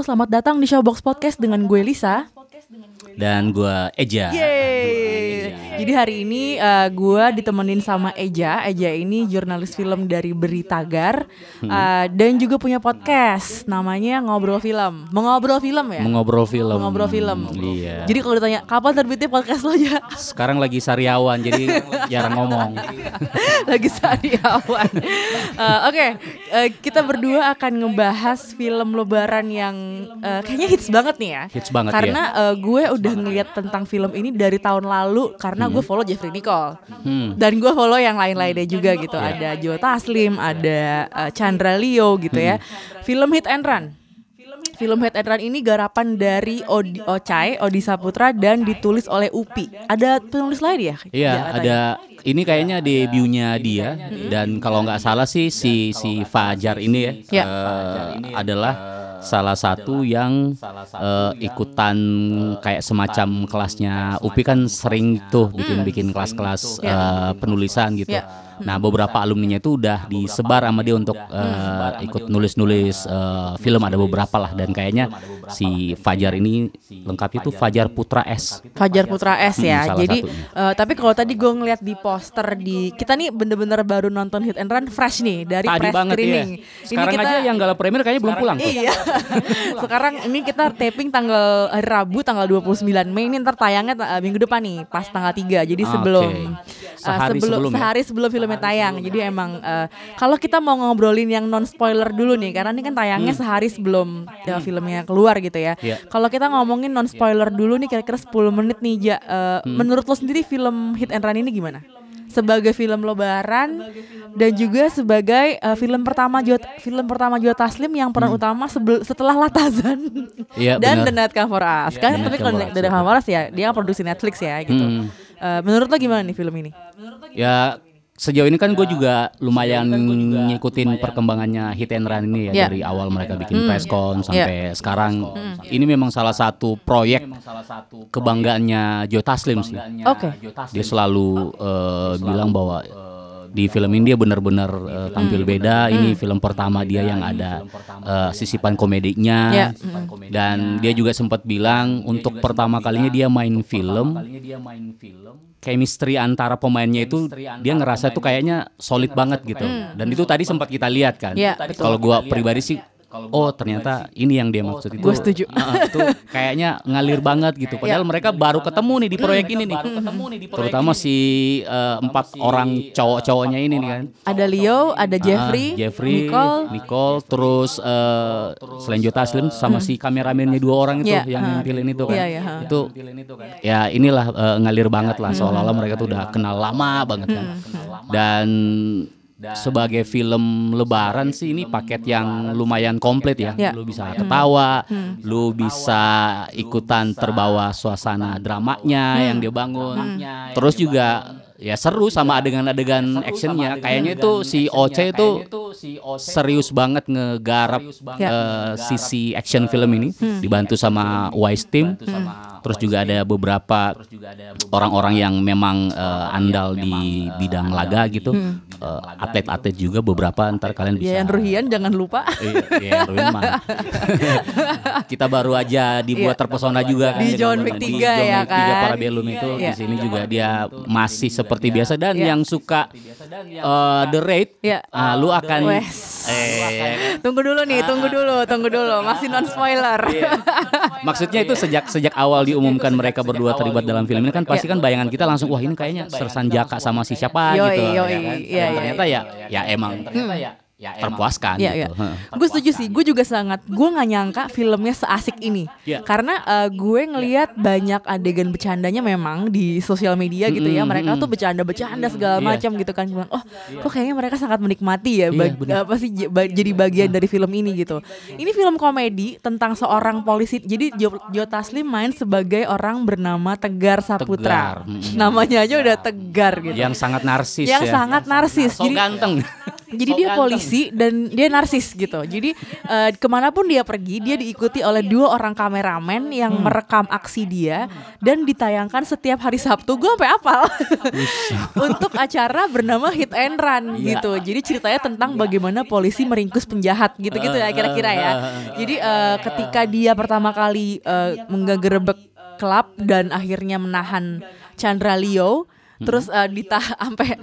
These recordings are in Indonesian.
Selamat datang di Showbox Podcast dengan gue Lisa. dan gua Eja. Yeay. Jadi hari ini uh, gue ditemenin sama Eja. Eja ini jurnalis film dari Beritagar uh, dan juga punya podcast namanya Ngobrol Film. Mengobrol film ya? Mengobrol film. Mengobrol film. Iya. Jadi kalau ditanya kapan terbitnya podcast lo ya? Sekarang lagi sariawan jadi jarang ngomong. Lagi sariawan. Uh, Oke, uh, kita berdua akan ngebahas film Lebaran yang uh, kayaknya hits banget nih ya. Hits banget, Karena uh, gue udah ngeliat tentang film ini dari tahun lalu karena gue follow Jeffrey Nicole. Hmm. Dan gue follow yang lain-lainnya juga gitu. Iya. Ada Joe Taslim, ada uh, Chandra Leo gitu ya. Hmm. Film Hit and Run. Film Hit and Run ini garapan dari Odi, Ocai, Odi Saputra dan ditulis oleh Upi. Ada penulis lain ya? Iya, katanya. ada ini kayaknya debutnya dia dan kalau nggak salah sih si si Fajar ini ya, Ya. eh, adalah salah satu yang eh, ikutan kayak semacam kelasnya Upi kan sering tuh bikin-bikin kelas-kelas eh, penulisan gitu. Ya. Nah, beberapa alumninya itu udah disebar sama dia untuk eh, ikut nulis-nulis eh, film ada beberapa lah. Dan kayaknya si Fajar ini lengkapnya tuh Fajar Putra S. Fajar Putra S ya. Hmm, Jadi satunya. eh, tapi kalau tadi gue ngeliat di poster di kita nih bener-bener baru nonton Hit and Run fresh nih dari Tadi press banget screening. ya. Sekarang aja yang gala premier kayaknya belum pulang tuh. Iya. Sekarang ini kita taping tanggal hari Rabu tanggal 29 Mei ini ntar tayangnya eh, minggu depan nih pas tanggal 3. Jadi Oke. sebelum eh, Sehari sebelum sebelum ya? sehari sebelum filmnya tayang. Jadi emang eh, kalau kita mau ngobrolin yang non spoiler dulu nih karena ini kan tayangnya sehari sebelum ya, filmnya keluar gitu ya. Hmm. Iya. Kalau kita ngomongin non spoiler dulu nih kira-kira 10 menit nih Ja. Eh, Hmm. Menurut lo sendiri film Hit and Run ini gimana? Sebagai film lebaran dan juga sebagai eh, film pertama Jo film pertama Jo Taslim yang peran utama sebel- setelah Latazan Hmm. Iya, dan benar. The Night Come For Us. kan The tapi kalau The Night Come For Us ya dia produksi Netflix ya gitu. Hmm. Eh, menurut lo gimana nih film ini? Ya sejauh ini kan gue juga lumayan ngikutin perkembangannya Hit and Run ini ya Ya. dari awal mereka bikin presscon sampai sekarang. Ini memang salah satu proyek kebanggaannya Joe Taslim sih. Oke. Dia selalu eh, bilang bahwa eh, di film ini dia benar-benar eh, tampil beda. Ini film pertama dia yang ada eh, sisipan komedinya. Ya. Dan dia juga sempat bilang untuk pertama kalinya dia main film chemistry antara pemainnya itu dia ngerasa tuh kayaknya solid banget gitu. Dan itu tadi sempat kita lihat kan. Betul. Kalau gua pribadi sih Oh ternyata ini yang dia maksud itu. Gua setuju. Heeh, itu kayaknya ngalir banget gitu. Padahal mereka baru ketemu nih di proyek ini nih. Terutama si eh, empat orang cowok-cowoknya ini nih kan. Ada Leo, ada Jeffrey, Ah, Jeffrey, Nicole, Nicole, terus eh, selain Joe Taslim sama si kameramennya dua orang itu Iya, yang ah. ngintilin itu kan. Iya, iya, ah. Itu ya inilah eh, ngalir banget lah seolah-olah mereka tuh udah kenal lama banget kan. Dan sebagai film lebaran sih ini paket yang lumayan komplit ya. Ya. Lu bisa ketawa, lu bisa ikutan terbawa suasana dramanya yang dia bangun. Terus juga ya seru sama adegan-adegan actionnya. Kayaknya itu si Oce itu serius banget ngegarap Ya. eh, sisi action film ini dibantu sama Wise Team. Terus juga ada beberapa orang-orang yang memang eh, andal di bidang laga gitu. Eh, atlet-atlet juga beberapa ntar kalian bisa Yayan Ruhian jangan lupa. Iya, iya, mah. Kita baru aja dibuat terpesona juga kan Di John Wick di 3 John ya Wick 3 kan? Parabellum itu Iya. di sini juga dia masih seperti biasa dan Iya. yang suka eh, The Raid, Iya. ah, lu akan. Eh Tunggu dulu nih, tunggu dulu, tunggu dulu. Masih non spoiler. Iya. maksudnya itu sejak sejak awal diumumkan mereka berdua terlibat dalam film ini kan pasti kan bayangan kita langsung wah ini kayaknya Sersan Jaka sama si siapa gitu yoi, ya kan. iya, iya. ternyata ya ya emang ternyata ya ya, terpuaskan Iya, gitu. iya. Heeh. Gue setuju sih. Gue juga sangat. Gue nggak nyangka filmnya seasik ini. Iya. Karena eh, gue ngelihat banyak adegan bercandanya memang di sosial media gitu ya. Mereka tuh bercanda-bercanda segala Iya. macam gitu kan. Bilang, oh, kok kayaknya mereka sangat menikmati ya. benar. apa sih ba- jadi bagian dari film ini gitu. Ini film komedi tentang seorang polisi. Jadi Jo, Jo Taslim main sebagai orang bernama Tegar Saputra. Tegar, mm-mm. Namanya aja udah Tegar gitu. yang sangat narsis yang ya. sangat narsis. so Jadi ganteng jadi So dia ganteng. polisi dan dia narsis gitu. Jadi eh, ke mana pun dia pergi, dia diikuti oleh dua orang kameramen yang Hmm. merekam aksi dia dan ditayangkan setiap hari Sabtu. Gue sampai apal untuk acara bernama Hit and Run Iya. gitu. Jadi ceritanya tentang bagaimana polisi meringkus penjahat gitu-gitu ya kira-kira ya. Jadi eh, ketika dia pertama kali eh, menggerebek klub dan akhirnya menahan Chandra Leo terus eh, ditah sampai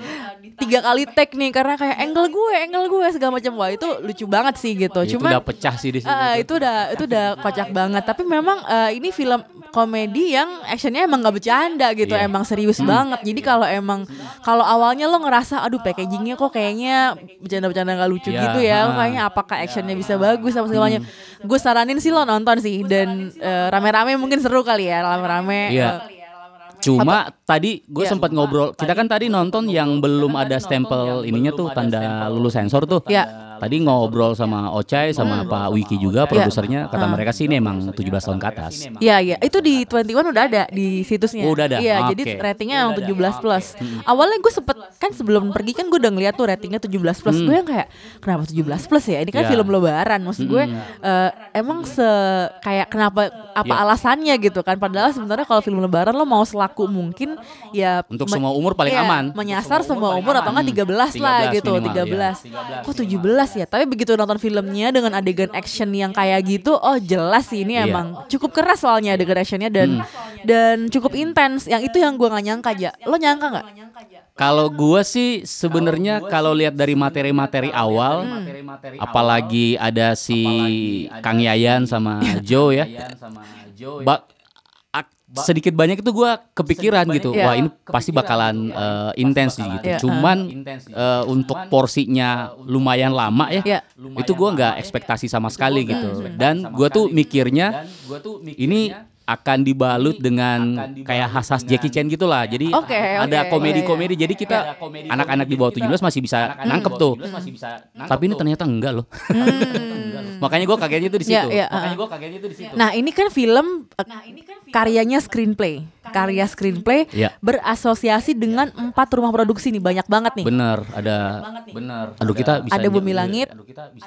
tiga kali take nih karena kayak angle gue angle gue segala macam. Wah itu lucu banget sih gitu. itu cuman udah pecah sih di situ eh, itu udah itu udah kocak banget. Tapi memang eh, ini film komedi yang actionnya emang nggak bercanda gitu. Iya. emang serius banget. Jadi kalau emang kalau awalnya lo ngerasa aduh packagingnya kok kayaknya bercanda-bercanda nggak lucu Iya, gitu ya. Ha. kayaknya apakah actionnya bisa bagus sama segalanya? Gue saranin sih lo nonton sih. Dan eh, rame-rame mungkin seru kali ya rame-rame. Iya. eh, Cuma tadi gue Iya. sempat ngobrol, kita kan tadi nonton yang belum ada stempel ininya tuh tanda lulus sensor tuh. Iya. Tadi ngobrol sama Ocai sama Pak Wiki juga produsernya, kata mereka sih ini emang 17 tahun ke atas. Iya iya itu di 21 udah ada di situsnya. Oh, udah ada? Iya Oke. jadi ratingnya emang 17 plus. Awalnya gue sempet kan sebelum pergi kan gue udah ngeliat tuh ratingnya 17 plus. Gue yang kayak kenapa 17 plus ya? Ini kan Iya. film lebaran. Maksud gue eh, emang se kayak kenapa apa Iya. alasannya gitu kan? Padahal sebenarnya kalau film lebaran lo mau selaku mungkin ya Untuk semua umur paling iya, aman. Menyasar semua umur atau enggak 13 lah 13 gitu, minimal, 13. iya. Kok 17 ya? Tapi begitu nonton filmnya dengan adegan action yang kayak gitu, oh jelas sih ini Iya. Hmm. emang cukup keras soalnya adegan actionnya dan dan cukup intens. Yang itu yang gua nggak nyangka aja. Lo nyangka nggak? Kalau gua sih sebenarnya kalau lihat dari materi-materi awal, apalagi ada si Kang Yayan sama Joe ya, ba- sedikit banyak itu gua kepikiran gitu, Iya. wah ini pasti bakalan eh, intens gitu. Iya. Cuman eh, untuk porsinya lumayan lama ya, Iya. itu gua nggak ekspektasi sama sekali gitu. Dan gua tuh mikirnya ini akan dibalut dengan kayak khas-khas Jackie Chan gitu lah. Jadi Oke, ada komedi-komedi. Jadi kita anak-anak di bawah 17 masih bisa nangkep tuh. Tapi ini ternyata enggak loh. Makanya gua kagetnya tuh di situ. Iya, iya, Makanya uh-uh. gua kagetnya tuh di situ. Nah ini kan film eh, karyanya screenplay, karya screenplay Iya. berasosiasi dengan empat rumah produksi nih banyak banget nih. Bener, ada bener. Aduh kita bisa Ada Bumi Langit.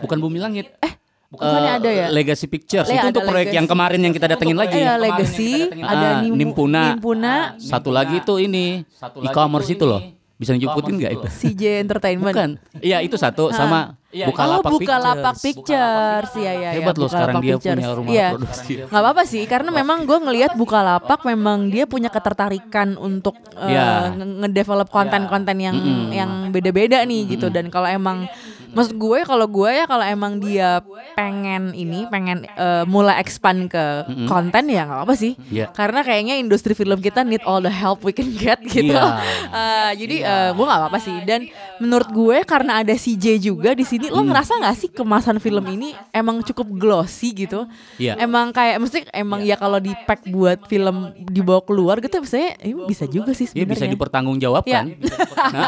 Bukan Bumi Langit. Eh, bukannya ada ya? Legacy Pictures Le- itu untuk proyek Legacy. yang kemarin yang kita datengin lagi. Ada Legacy, ada Ah, Nim- Nimpuna. Nimpuna, Satu lagi itu ini e-commerce itu loh. Bisa nyebutin nggak itu? CJ Entertainment. Bukan. Iya itu satu sama Bukalapak oh, Bukalapak Pictures. Pictures. Iya, iya, Hebat iya, loh sekarang Bukalapak dia Pictures. punya rumah Iya. produksi. Nggak apa-apa sih, karena memang gue ngelihat Bukalapak memang dia punya ketertarikan untuk Iya. nge- ngedevelop konten-konten yang yang beda-beda nih gitu. Dan kalau emang maksud gue kalau gue ya kalau emang dia pengen ini pengen eh, mulai expand ke konten ya nggak apa sih. Iya. Karena kayaknya industri film kita need all the help we can get gitu. Iya. Eh, jadi eh, gue nggak apa-apa sih. Dan menurut gue karena ada CJ juga di sini, lo ngerasa nggak sih kemasan film ini emang cukup glossy gitu? Iya. Emang kayak mesti emang ya kalau di pack buat film dibawa keluar gitu, misalnya ini bisa juga sih bisa sebenarnya. dipertanggungjawabkan. Iya. Nah,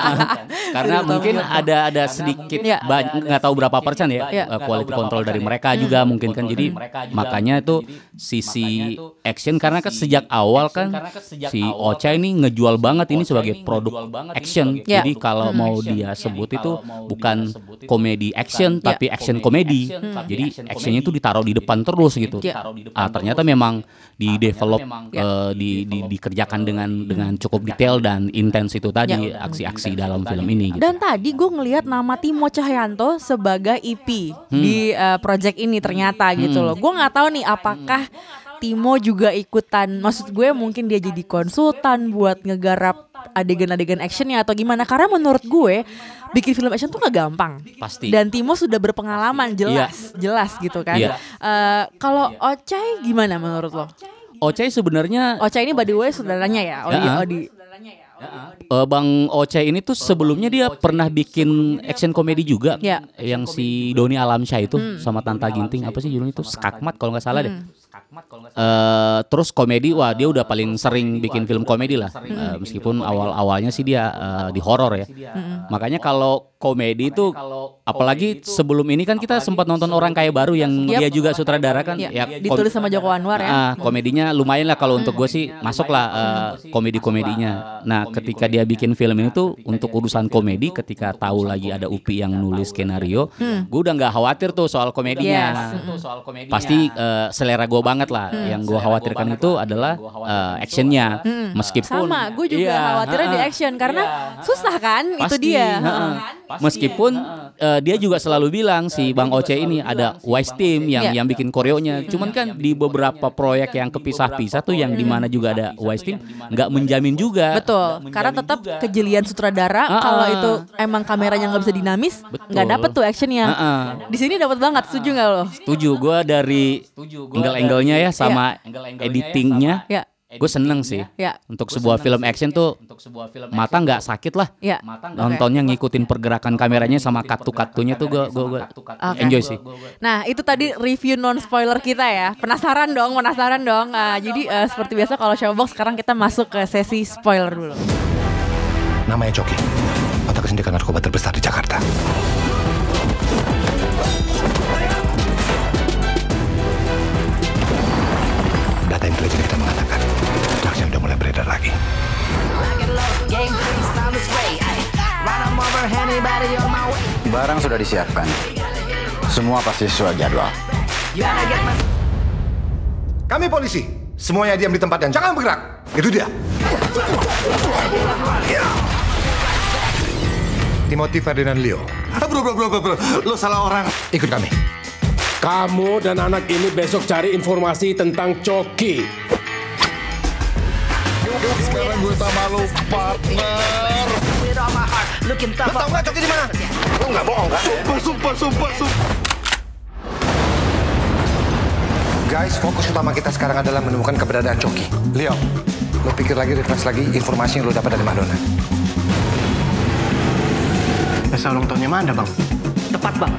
Karena mungkin ada ada sedikit Iya. banyak nggak tahu berapa persen ya Iya. eh, quality control dari mereka juga mungkin kan. Jadi makanya itu sisi action karena kan sejak awal kan si Ocha ini ngejual banget ini sebagai produk action. Iya. Jadi kalau mau dia sebut itu bukan komedi action tapi action komedi. Jadi actionnya itu ditaruh di depan terus gitu. Iya. Ah ternyata memang di develop eh, di, di- dikerjakan dengan dengan cukup detail dan intens itu tadi aksi-aksi dalam film ini gitu. Dan tadi gue ngelihat nama Timo Cahyanto sebagai EP di uh, project ini ternyata gitu loh. Gue nggak tahu nih apakah Timo juga ikutan. Maksud gue mungkin dia jadi konsultan buat ngegarap adegan-adegan actionnya atau gimana? Karena menurut gue bikin film action tuh gak gampang. Pasti. Dan Timo sudah berpengalaman jelas, jelas gitu kan. Iya. Eh, Kalau Ocai gimana menurut lo? Ocha sebenarnya Ocai ini by the way saudaranya ya, Odi, Ya. Odi. Eh, Bang Oce ini tuh sebelumnya dia pernah bikin action komedi juga Ya. yang si Doni Alamsyah itu sama Tanta Ginting apa sih judulnya itu Skakmat kalau nggak salah deh. Eh, terus komedi wah dia udah paling sering bikin film komedi lah. Eh, meskipun awal-awalnya sih dia eh, di horor ya. Makanya kalau komedi itu apalagi sebelum ini kan kita sempat nonton orang kaya baru yang Yap. dia juga sutradara kan. Ya, ya kom- ditulis sama Joko Anwar ya. Ah, komedinya lumayan lah kalau untuk gue sih masuk lah eh, komedi-komedinya. Nah, ketika dia bikin film ini tuh untuk urusan komedi, ketika tahu lagi ada Upi yang nulis skenario, gue udah nggak khawatir tuh soal komedinya. Pasti eh, selera gue banget lah. Yang gue khawatirkan itu adalah eh, actionnya, meskipun Sama, gue juga Iya, khawatirnya di action karena susah kan? Itu dia. Ha-ha. Meskipun eh, dia juga selalu bilang si Bang Oce ini ada wise team yang Iya. yang bikin koreonya. Cuman kan di beberapa proyek yang kepisah-pisah tuh yang di mana juga ada wise team nggak menjamin juga. Betul, karena tetap kejelian sutradara Ah, kalau ah. itu emang kameranya nggak bisa dinamis, nggak dapet tuh actionnya. Ah, ah. Di sini dapat banget, setuju nggak lo? Setuju gue dari angle-angle-nya ya sama editingnya. Ya, Gue seneng sih. ya, Untuk sebuah film action tuh mata nggak sakit lah. ya. Nontonnya ngikutin pergerakan kameranya sama katu-katunya tuh gue gue enjoy sih. Nah itu tadi review non spoiler kita ya. Penasaran dong, penasaran dong. Ah, jadi eh, seperti biasa kalau Showbox sekarang kita masuk ke sesi spoiler dulu. Namanya Coki. Otak sindikat narkoba terbesar di Jakarta. Lagi. Barang sudah disiapkan. Semua pasti sesuai jadwal. Kami polisi. Semuanya diam di tempatnya. Jangan bergerak. Itu dia. Timothy Ferdinand Leo. Bro, bro, bro, bro, bro. Lo salah orang. Ikut kami. Kamu dan anak ini besok cari informasi tentang Coki. Sekarang gue sama lo partner. Lo tau nggak Coki di mana? Lo nggak bohong kan? Sumpah, sumpah, sumpah, sumpah. Guys, fokus utama kita sekarang adalah menemukan keberadaan Coki. Leo, lo pikir lagi, refresh lagi informasi yang lo dapat dari Madonna. Pesta ulang tahunnya mana bang? Tepat bang.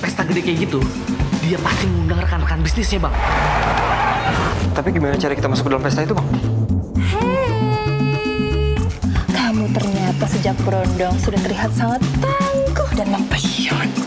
Pesta gede kayak gitu, dia pasti ngundang rekan-rekan bisnisnya bang. Tapi gimana cara kita masuk ke dalam pesta itu, Bang? Ternyata sejak berondong sudah terlihat sangat tangguh dan mempesona.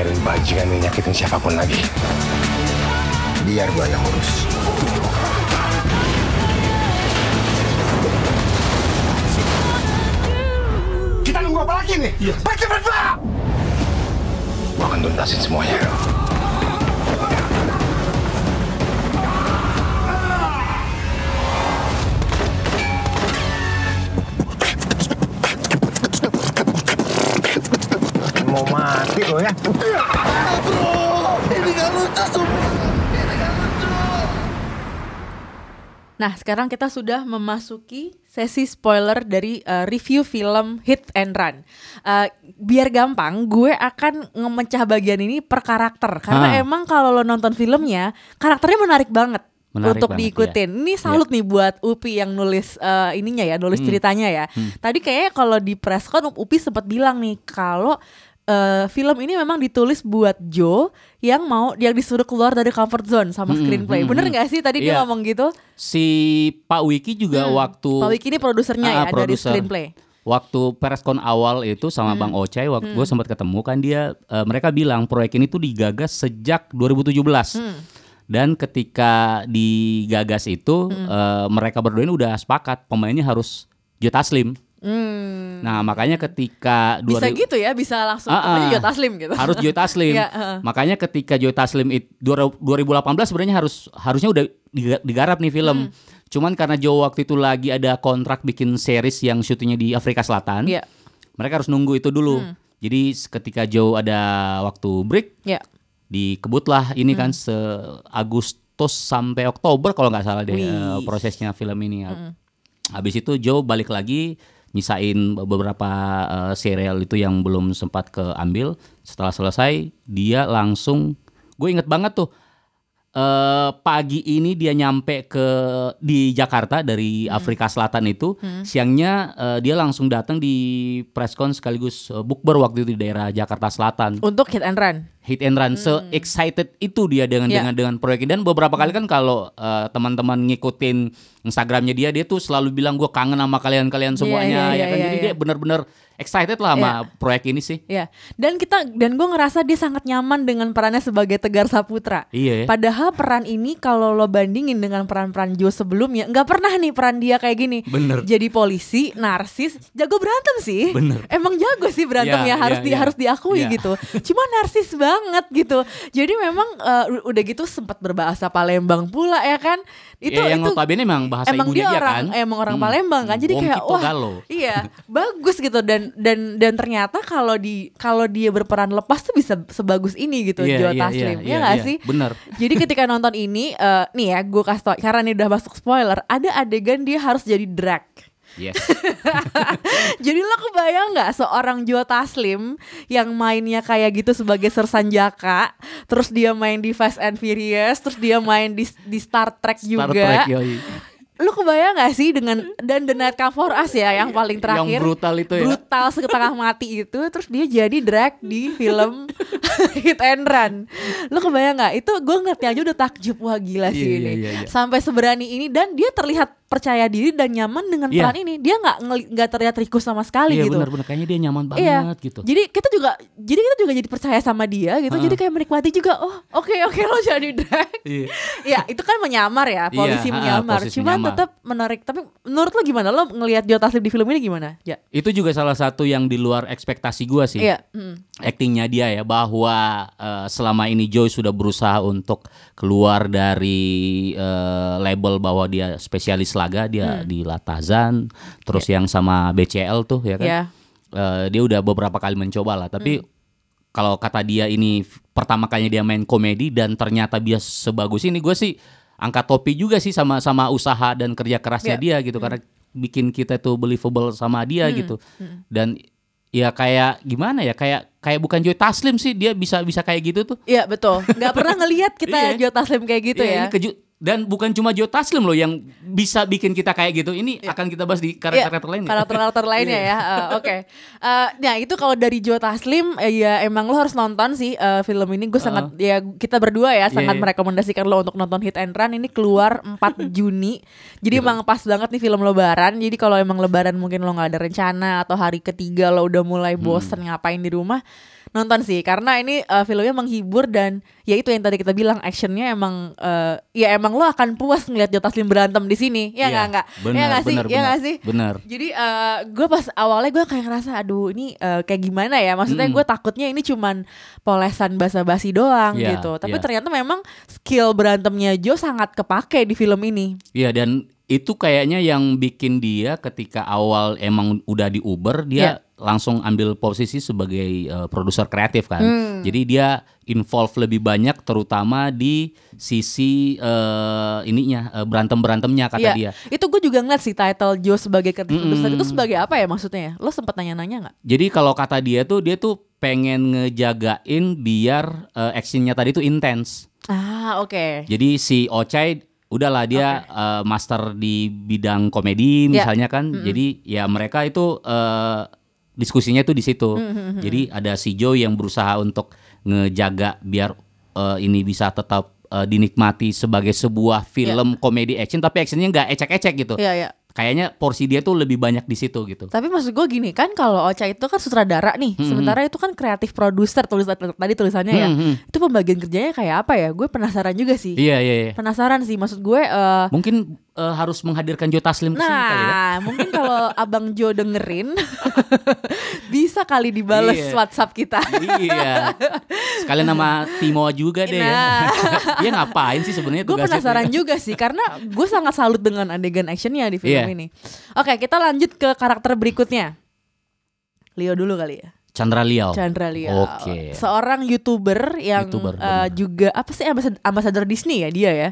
Biarin bajingan ini nyakitin siapa pun lagi. Biar gue yang urus. Kita nunggu apa lagi nih? Iya. Baca, baca! Gue akan tuntasin semuanya. Ya? Ini gak lucu, sumpah. Nah, sekarang kita sudah memasuki sesi spoiler dari uh, review film Hit and Run. Uh, biar gampang, gue akan ngemecah bagian ini per karakter karena Ah. emang kalau lo nonton filmnya, karakternya menarik banget. Menarik untuk banget, diikutin. Ini salut nih buat Upi yang nulis uh, ininya ya, nulis ceritanya ya. Tadi kayaknya kalau di press con Upi sempat bilang nih kalau uh, film ini memang ditulis buat Joe yang mau yang disuruh keluar dari comfort zone sama screenplay. Bener nggak sih tadi dia Iya. ngomong gitu? Si Pak Wiki juga waktu Pak Wiki ini produsernya Ah, ya dari produser. screenplay. Waktu preskon awal itu sama Bang Ocai, waktu gue sempat ketemu kan dia, eh, mereka bilang proyek ini tuh digagas sejak 2017. Dan ketika digagas itu, eh, mereka berdua ini udah sepakat pemainnya harus Joe Taslim. Hmm. Nah makanya ketika Bisa 2000 gitu ya, bisa langsung pokoknya ah. Joe Taslim gitu. harus Joe Taslim. Iya, heeh. Makanya ketika Joe Taslim it, 2018 sebenarnya harus harusnya udah diga- digarap nih film. Hmm. Cuman karena Joe waktu itu lagi ada kontrak bikin series yang syutingnya di Afrika Selatan. Hmm. Mereka harus nunggu itu dulu. Jadi ketika Joe ada waktu break, Ya. dikebutlah ini Hmm. kan se Agustus sampai Oktober kalau nggak salah deh Wih. eh, prosesnya film ini. Habis itu Joe balik lagi nyisain beberapa eh, serial itu yang belum sempat keambil. Setelah selesai dia langsung gue inget banget tuh eh pagi ini dia nyampe ke di Jakarta dari Afrika Selatan itu siangnya eh, dia langsung datang di preskon sekaligus eh, bukber waktu itu di daerah Jakarta Selatan Untuk hit and run. Hit and run se excited itu dia dengan Ya. dengan dengan proyek ini dan beberapa kali kan kalau eh, teman-teman ngikutin Instagramnya dia dia tuh selalu bilang gue kangen sama kalian-kalian semuanya iya, ya kan iya, jadi iya. dia benar-benar excited lah sama proyek ini sih Ya, dan kita dan gue ngerasa dia sangat nyaman dengan perannya sebagai Tegar Saputra. Iya ya. Padahal peran ini kalau lo bandingin dengan peran-peran Joe sebelumnya, nggak pernah nih peran dia kayak gini. Bener. Jadi polisi, narsis, jago berantem sih. Bener. Emang jago sih berantemnya Iya, harus iya, di iya. harus diakui Iya. gitu. Cuma narsis banget gitu. Jadi memang eh, udah gitu sempat berbahasa Palembang pula ya kan. Itu ya, yang itu notabene emang bahasa emang ibunya dia dia orang kan emang orang Hmm. Palembang kan jadi Wong kayak wah Galo. iya bagus gitu dan dan dan ternyata kalau di kalau dia berperan lepas tuh bisa sebagus ini gitu Iya, Joe iya, Taslim iya, ya iya, nggak iya. sih Bener. jadi ketika nonton ini eh, nih ya gue kasih tau karena ini udah masuk spoiler ada adegan dia harus jadi drag yes jadi lo kebayang nggak seorang Joe Taslim yang mainnya kayak gitu sebagai Sersan Jaka, terus dia main di Fast and Furious, terus dia main di di Star Trek juga. Star Trek, yoi. Lu kebayang gak sih dengan dan The Night Come For Us ya yang paling terakhir Yang brutal itu ya. Brutal setengah mati itu Terus dia jadi drag di film Hit and Run Lu kebayang gak? Itu gue ngerti aja udah takjub Wah gila sih Iya, ini iya, iya, iya. Sampai seberani ini Dan dia terlihat percaya diri dan nyaman dengan Iya. peran ini Dia gak, ngeli- nggak terlihat rikus sama sekali iya gitu benar-benar kayaknya dia nyaman banget Iya, gitu jadi kita juga, jadi kita juga jadi percaya sama dia gitu, Heeh. jadi kayak menikmati juga. Oh, oke oke lo jadi drag. Iya. ya itu kan menyamar ya, polisi Iya, menyamar. polisi Cuman menyamar. tetap menarik. Tapi menurut lo gimana? Lo ngelihat Joe Taslim di film ini gimana? Ya. itu juga salah satu yang di luar ekspektasi gua sih Iya. mm. actingnya dia ya bahwa eh, selama ini Joy sudah berusaha untuk keluar dari eh, label bahwa dia spesialis laga dia di Latazan terus yang sama BCL tuh ya kan Iya. Eh, dia udah beberapa kali mencoba lah tapi kalau kata dia ini pertama kalinya dia main komedi dan ternyata dia sebagus ini gue sih angkat topi juga sih sama sama usaha dan kerja kerasnya Iya. dia gitu karena bikin kita tuh believable sama dia gitu dan ya kayak gimana ya kayak kayak bukan Joy Taslim sih dia bisa bisa kayak gitu tuh Iya betul. Gak pernah ngelihat kita Iya. Joe Taslim kayak gitu Iya, ya. ini keju- dan bukan cuma Joe Taslim loh yang bisa bikin kita kayak gitu ini akan kita bahas di karakter-karakter Iya, lain. Karakter-karakter lainnya ya. Eh, Oke. Eh, nah itu kalau dari Joe Taslim, eh, ya emang lo harus nonton sih eh, film ini. Gue sangat ya kita berdua ya sangat iya. merekomendasikan lo untuk nonton Hit and Run. Ini keluar 4 Juni. Jadi emang pas banget nih film Lebaran. Jadi kalau emang Lebaran mungkin lo nggak ada rencana atau hari ketiga lo udah mulai bosen ngapain di rumah. Nonton sih karena ini eh, filmnya menghibur dan ya itu yang tadi kita bilang actionnya emang eh, ya emang lo akan puas ngeliat Joe Taslim berantem di sini. Ya Iya, nggak? Nggak ya nggak sih? ya nggak sih? benar. jadi gue pas awalnya gue kayak ngerasa aduh ini eh, kayak gimana ya? Maksudnya Mm. gue takutnya ini cuman polesan basa-basi doang Iya, gitu. Tapi iya. ternyata memang skill berantemnya Joe sangat kepake di film ini. Iya dan itu kayaknya yang bikin dia ketika awal emang udah di Uber dia Iya. langsung ambil posisi sebagai eh, produser kreatif kan. Hmm. Jadi dia involve lebih banyak terutama di sisi eh, ininya eh, berantem-berantemnya kata Iya. dia. itu gue juga ngeliat sih title Joe sebagai kreatif Mm-mm. producer itu sebagai apa ya maksudnya ya lo sempet nanya-nanya nggak Jadi kalau kata dia tuh dia tuh pengen ngejagain biar eh, actionnya tadi tuh intens. ah oke Jadi si Ochai udahlah dia eh, master di bidang komedi Ya. misalnya kan. Jadi ya mereka itu eh, diskusinya tuh di situ. Mm-hmm. Jadi ada si Joe yang berusaha untuk ngejaga biar eh, ini bisa tetap eh, dinikmati sebagai sebuah film komedi action tapi actionnya nggak ecek-ecek gitu. Iya iya Kayaknya porsi dia tuh lebih banyak di situ gitu. Tapi maksud gue gini kan kalau Ocha itu kan sutradara nih, sementara itu kan kreatif produser tulis tadi tulisannya ya. Hmm, hmm. Itu pembagian kerjanya kayak apa ya? Gue penasaran juga sih. Iya iya iya. Penasaran sih maksud gue eh Mungkin eh, harus menghadirkan Joe Taslim ke sini kali ya. Nah, mungkin kalau Abang Jo dengerin bisa kali dibales Iya. WhatsApp kita. iya. Sekalian nama Timo juga deh ya. Nah. Dia ngapain sih sebenarnya Gue penasaran juga sih karena gue sangat salut dengan adegan actionnya di film Iya. ini. Oke, kita lanjut ke karakter berikutnya. Leo dulu kali ya. Chandra Liao. Chandra Leo. Oke. Seorang YouTuber yang YouTuber, benar. juga apa sih ambasador, ambasador Disney ya dia ya.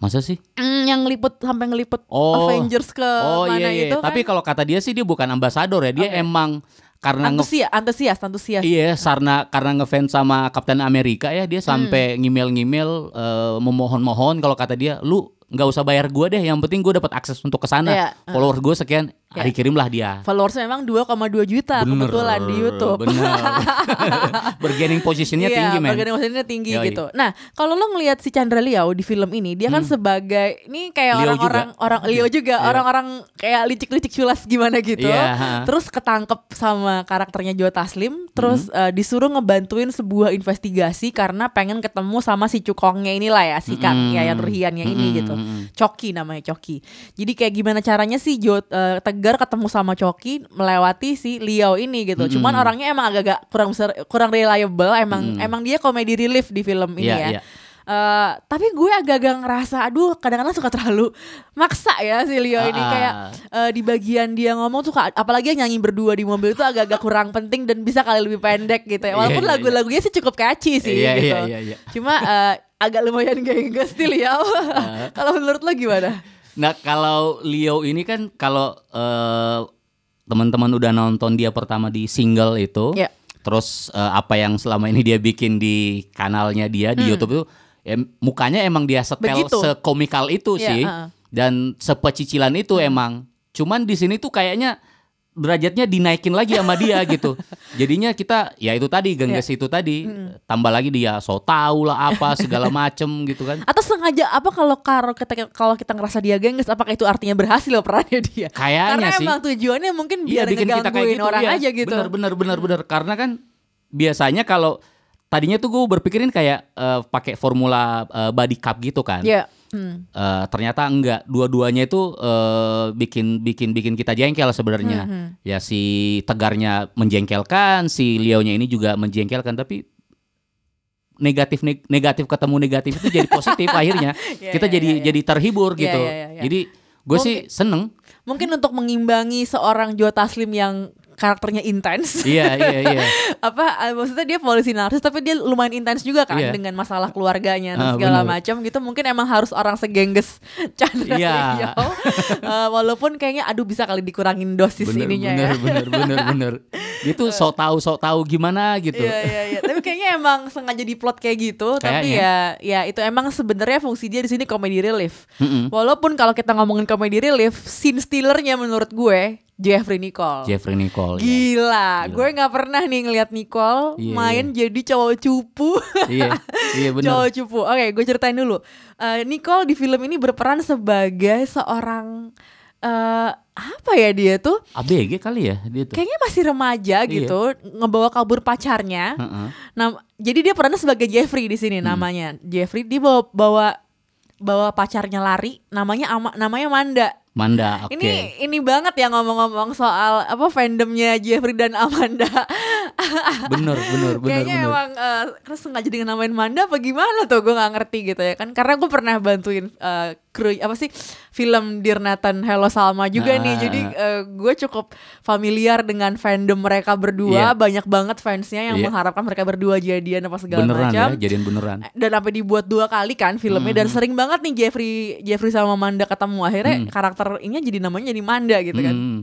Masa sih? Mm, yang liput sampai ngeliput Oh. Avengers ke Oh mana iya iya. itu Tapi kan kalau kata dia sih dia bukan ambasador ya. Dia emang karena nge antusias, antusias, antusias. Iya, karena karena ngefans sama Kapten Amerika ya, dia sampai Hmm. ngimel-ngimel eh, memohon-mohon kalau kata dia, lu nggak usah bayar gua deh, yang penting gue dapat akses untuk ke sana. Iya, Follower gue sekian, Iya. hari kirimlah dia. Followersnya memang 2,2 juta Bener, kebetulan di YouTube. Bener. Bergaining positionnya Iya, tinggi men. bargaining positionnya tinggi Yoi. gitu. Nah, kalau lo ngelihat si Chandra Liao di film ini, dia kan sebagai ini kayak Hmm. Orang-orang orang Leo juga, Iya. orang-orang kayak licik-licik culas gimana gitu. Iya, ha. Terus ketangkep sama karakternya Joe Taslim, terus Hmm. eh, disuruh ngebantuin sebuah investigasi karena pengen ketemu sama si cukongnya inilah ya, si Kang Mm-mm. Yayan Ruhiannya ini Mm-mm, gitu. mm-mm. Coki namanya Coki. Jadi kayak gimana caranya sih Joe eh, Tegar ketemu sama Coki melewati si Liao ini gitu. Mm-mm. Cuman orangnya emang agak-agak kurang besar, kurang reliable. Emang emang dia komedi relief di film ini Iya, ya. iya. Eh, tapi gue agak-agak ngerasa aduh kadang-kadang suka terlalu maksa ya si Leo ini Ah, ah. kayak eh, di bagian dia ngomong tuh apalagi yang nyanyi berdua di mobil itu agak-agak kurang penting dan bisa kali lebih pendek gitu ya Iya, walaupun iya, iya. lagu-lagunya sih cukup catchy sih Iya, gitu iya, iya, iya. cuma eh, agak lumayan gengges sih Leo Ah. kalau menurut lo gimana? Nah kalau Leo ini kan kalau eh, teman-teman udah nonton dia pertama di single itu, Iya. terus eh, apa yang selama ini dia bikin di kanalnya dia di YouTube itu, ya, mukanya emang dia setel Hmm. Begitu. sekomikal itu Iya, sih, heeh. dan sepecicilan itu emang. Cuman di sini tuh kayaknya derajatnya dinaikin lagi sama dia gitu. Jadinya kita ya itu tadi gengges Iya. itu tadi, Hmm. tambah lagi dia so tau lah apa segala macem gitu kan. Atau sengaja apa kalau karo kita kalau kita ngerasa dia gengges apakah itu artinya berhasil perannya dia? Kayaknya Karena sih. emang tujuannya mungkin biar Iya, bikin kita kayak gitu orang iya. aja gitu. Bener bener bener bener karena kan biasanya kalau tadinya tuh gue berpikirin kayak eh, pakai formula eh, body cup gitu kan. Iya. Hmm. Eh, ternyata enggak dua-duanya itu eh, bikin bikin bikin kita jengkel sebenarnya. Hmm, Ya si tegarnya menjengkelkan, si Leonya ini juga menjengkelkan tapi negatif neg- negatif ketemu negatif itu jadi positif akhirnya. Iya, kita iya, jadi iya, iya. jadi terhibur gitu. iya, iya. Jadi gue sih seneng. Mungkin untuk mengimbangi seorang Joe Taslim yang karakternya intens. iya iya iya. apa eh, maksudnya dia polisi narsis tapi dia lumayan intens juga kan Iya. dengan masalah keluarganya Ah, dan segala bener. macam gitu mungkin emang harus orang segengges Chandra Iya. Leo. Eh, walaupun kayaknya aduh bisa kali dikurangin dosis bener, ininya bener, ya bener bener bener Itu sok tahu sok tahu gimana gitu Iya iya iya. Tapi kayaknya emang sengaja diplot kayak gitu. Tapi ya ya itu emang sebenarnya fungsi dia di sini comedy relief. Mm-mm. Walaupun kalau kita ngomongin comedy relief, scene stealernya menurut gue Jeffrey Nicole. Jeffrey Nicole ya. Gila, gue nggak pernah nih ngeliat Nicole Iya, main jadi cowok cupu. iya iya bener cowok cupu. Oke, gue ceritain dulu. Eh, Nicole di film ini berperan sebagai seorang eh apa ya dia tuh? ABG kali ya dia tuh Kayaknya masih remaja Iya. gitu, ngebawa kabur pacarnya. Heeh. Nah, jadi dia perannya sebagai Jeffrey di Hmm. sini namanya. Jeffrey dia bawa bawa bawa pacarnya lari, namanya ama, namanya Manda. Manda oke Ini ini banget ya ngomong-ngomong soal apa fandomnya Jeffrey dan Amanda. Bener bener bener Kayaknya bener. emang eh, kan sengaja dengan namain Manda apa gimana tuh? Gue nggak ngerti gitu ya kan. Karena gue pernah bantuin eh, kru apa sih film Dirnatan Hello Salma juga nih. Ah. jadi eh, gue cukup familiar dengan fandom mereka berdua. Iya. banyak banget fansnya yang Iya. mengharapkan mereka berdua jadian apa segala beneran macam. ya jadian beneran. Dan sampai dibuat dua kali kan filmnya. Dan sering banget nih Jeffrey Jeffrey sama Manda ketemu. Akhirnya karakter ini jadi namanya jadi Manda gitu kan. Hmm.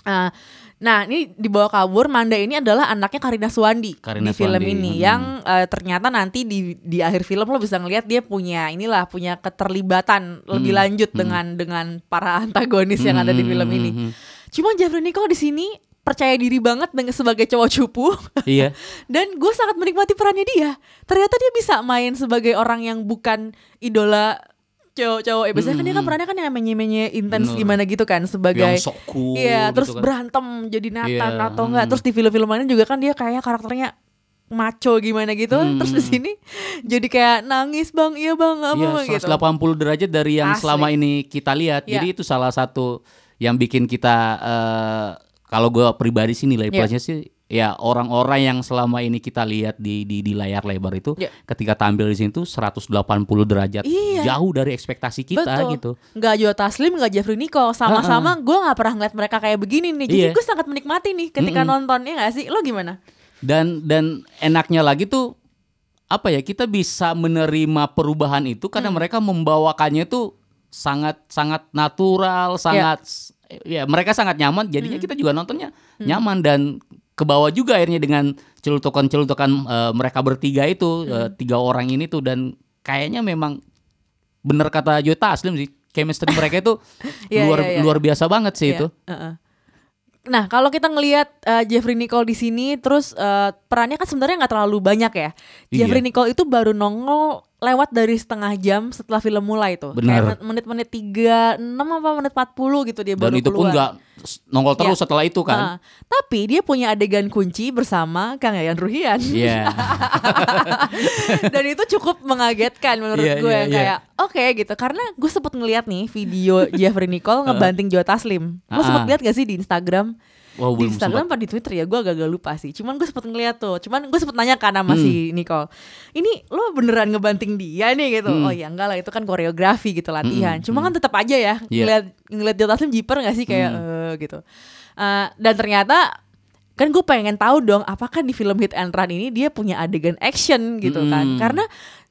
Ah, nah ini dibawa kabur Manda ini adalah anaknya Karina Suwandi Karina di film Suwandi, ini hmm. yang eh, ternyata nanti di di akhir film lo bisa ngelihat dia punya inilah punya keterlibatan lebih Hmm, lanjut dengan dengan para antagonis yang ada di film Hmm, ini. hmm, hmm. Cuma Jeffrey Nicole di sini percaya diri banget dengan sebagai cowok cupu iya dan gue sangat menikmati perannya dia. Ternyata dia bisa main sebagai orang yang bukan idola cowok-cowok. Ya, biasanya kan dia kan perannya kan yang menye-menye intens gimana gitu kan sebagai Yang sok cool Iya, gitu terus kan. berantem jadi Nathan Iya, atau enggak. hmm. Terus di film-film lainnya juga kan dia kayak karakternya maco gimana gitu terus di sini jadi kayak nangis bang iya bang apa Iya, gitu 180 derajat dari yang Asli. selama ini kita lihat. Iya. Jadi itu salah satu yang bikin kita eh, kalau gue pribadi sih nilai Iya. plusnya sih ya orang-orang yang selama ini kita lihat di di, di layar lebar itu Iya. ketika tampil di sini tuh 180 derajat Iya. jauh dari ekspektasi kita Betul. gitu. Nggak Joe Taslim, nggak Jeffrey Nicole Sama-sama gue nggak pernah ngeliat mereka kayak begini nih Jadi Iya. gue sangat menikmati nih ketika Mm-mm. nontonnya nggak sih? Lo gimana? Dan dan enaknya lagi tuh apa ya kita bisa menerima perubahan itu karena Hmm. mereka membawakannya tuh sangat sangat natural, sangat ya mereka sangat nyaman jadinya Hmm. kita juga nontonnya nyaman dan ke bawah juga akhirnya dengan celutukan-celutukan eh, mereka bertiga itu Hmm. tiga orang ini tuh dan kayaknya memang bener kata Jota Aslim sih chemistry mereka itu Iya, luar iya, iya. luar biasa banget sih Iya, itu. heeh. Nah, kalau kita ngelihat uh, Jeffrey Nicole di sini, terus uh, perannya kan sebenarnya nggak terlalu banyak ya. Iya. Jeffrey Nicole itu baru nongol lewat dari setengah jam setelah film mulai tuh. Benar. Kayak menit-menit 36 apa menit 40 gitu dia Dan baru itu pun keluar. nggak nongol terus Iya. setelah itu kan. Nah, tapi dia punya adegan kunci bersama Kang Yayan Ruhian. Iya. Dan itu cukup mengagetkan menurut Iya, gue iya, iya. kayak oke gitu karena gue sempet ngeliat nih video Jeffrey Nicole ngebanting Joe Taslim. Lo sempet Ah. lihat gak sih di Instagram? Wow, di Instagram sempat. apa di Twitter ya gue agak-agak lupa sih. Cuman gue sempet ngeliat tuh. Cuman gue sempet nanya kan sama Hmm. si Nicole. Ini lo beneran ngebanting dia nih gitu? Hmm. Oh ya enggak lah itu kan koreografi gitu latihan. Hmm, Cuma kan tetap aja ya Iya. ngeliat ngeliat Joe Taslim jiper gak sih kayak Hmm. eh gitu. Eh, dan ternyata kan gue pengen tahu dong apakah di film Hit and Run ini dia punya adegan action gitu kan Mm. karena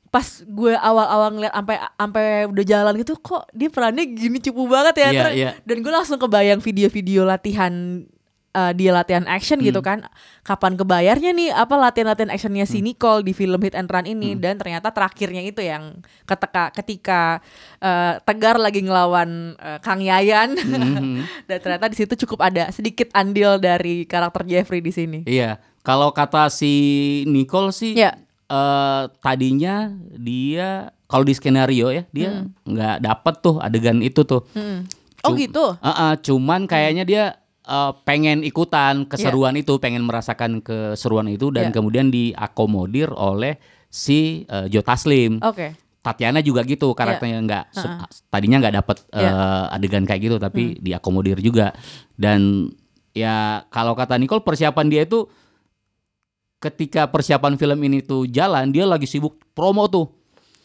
pas gue awal-awal ngeliat sampai sampai udah jalan gitu kok dia perannya gini cupu banget ya Iya, Terus- iya. dan gue langsung kebayang video-video latihan eh, dia latihan action gitu Hmm. kan kapan kebayarnya nih apa latihan-latihan actionnya si Nicole di film Hit and Run ini Hmm. dan ternyata terakhirnya itu yang ketika ketika eh, Tegar lagi ngelawan eh, Kang Yayan Mhm. dan ternyata di situ cukup ada sedikit andil dari karakter Jeffrey di sini. Iya, kalau kata si Nicole sih Iya. eh, tadinya dia kalau di skenario ya dia nggak dapet tuh adegan itu tuh. Hmm. Oh Cum- gitu. Eh, eh, cuman kayaknya dia eh, pengen ikutan keseruan Iya. itu, pengen merasakan keseruan itu dan Iya. kemudian diakomodir oleh si eh, Joe Taslim. Oke. Tatiana juga gitu karakternya nggak se- tadinya nggak dapet eh, Iya. adegan kayak gitu tapi Hmm. diakomodir juga dan ya kalau kata Nicole persiapan dia itu ketika persiapan film ini tuh jalan dia lagi sibuk promo tuh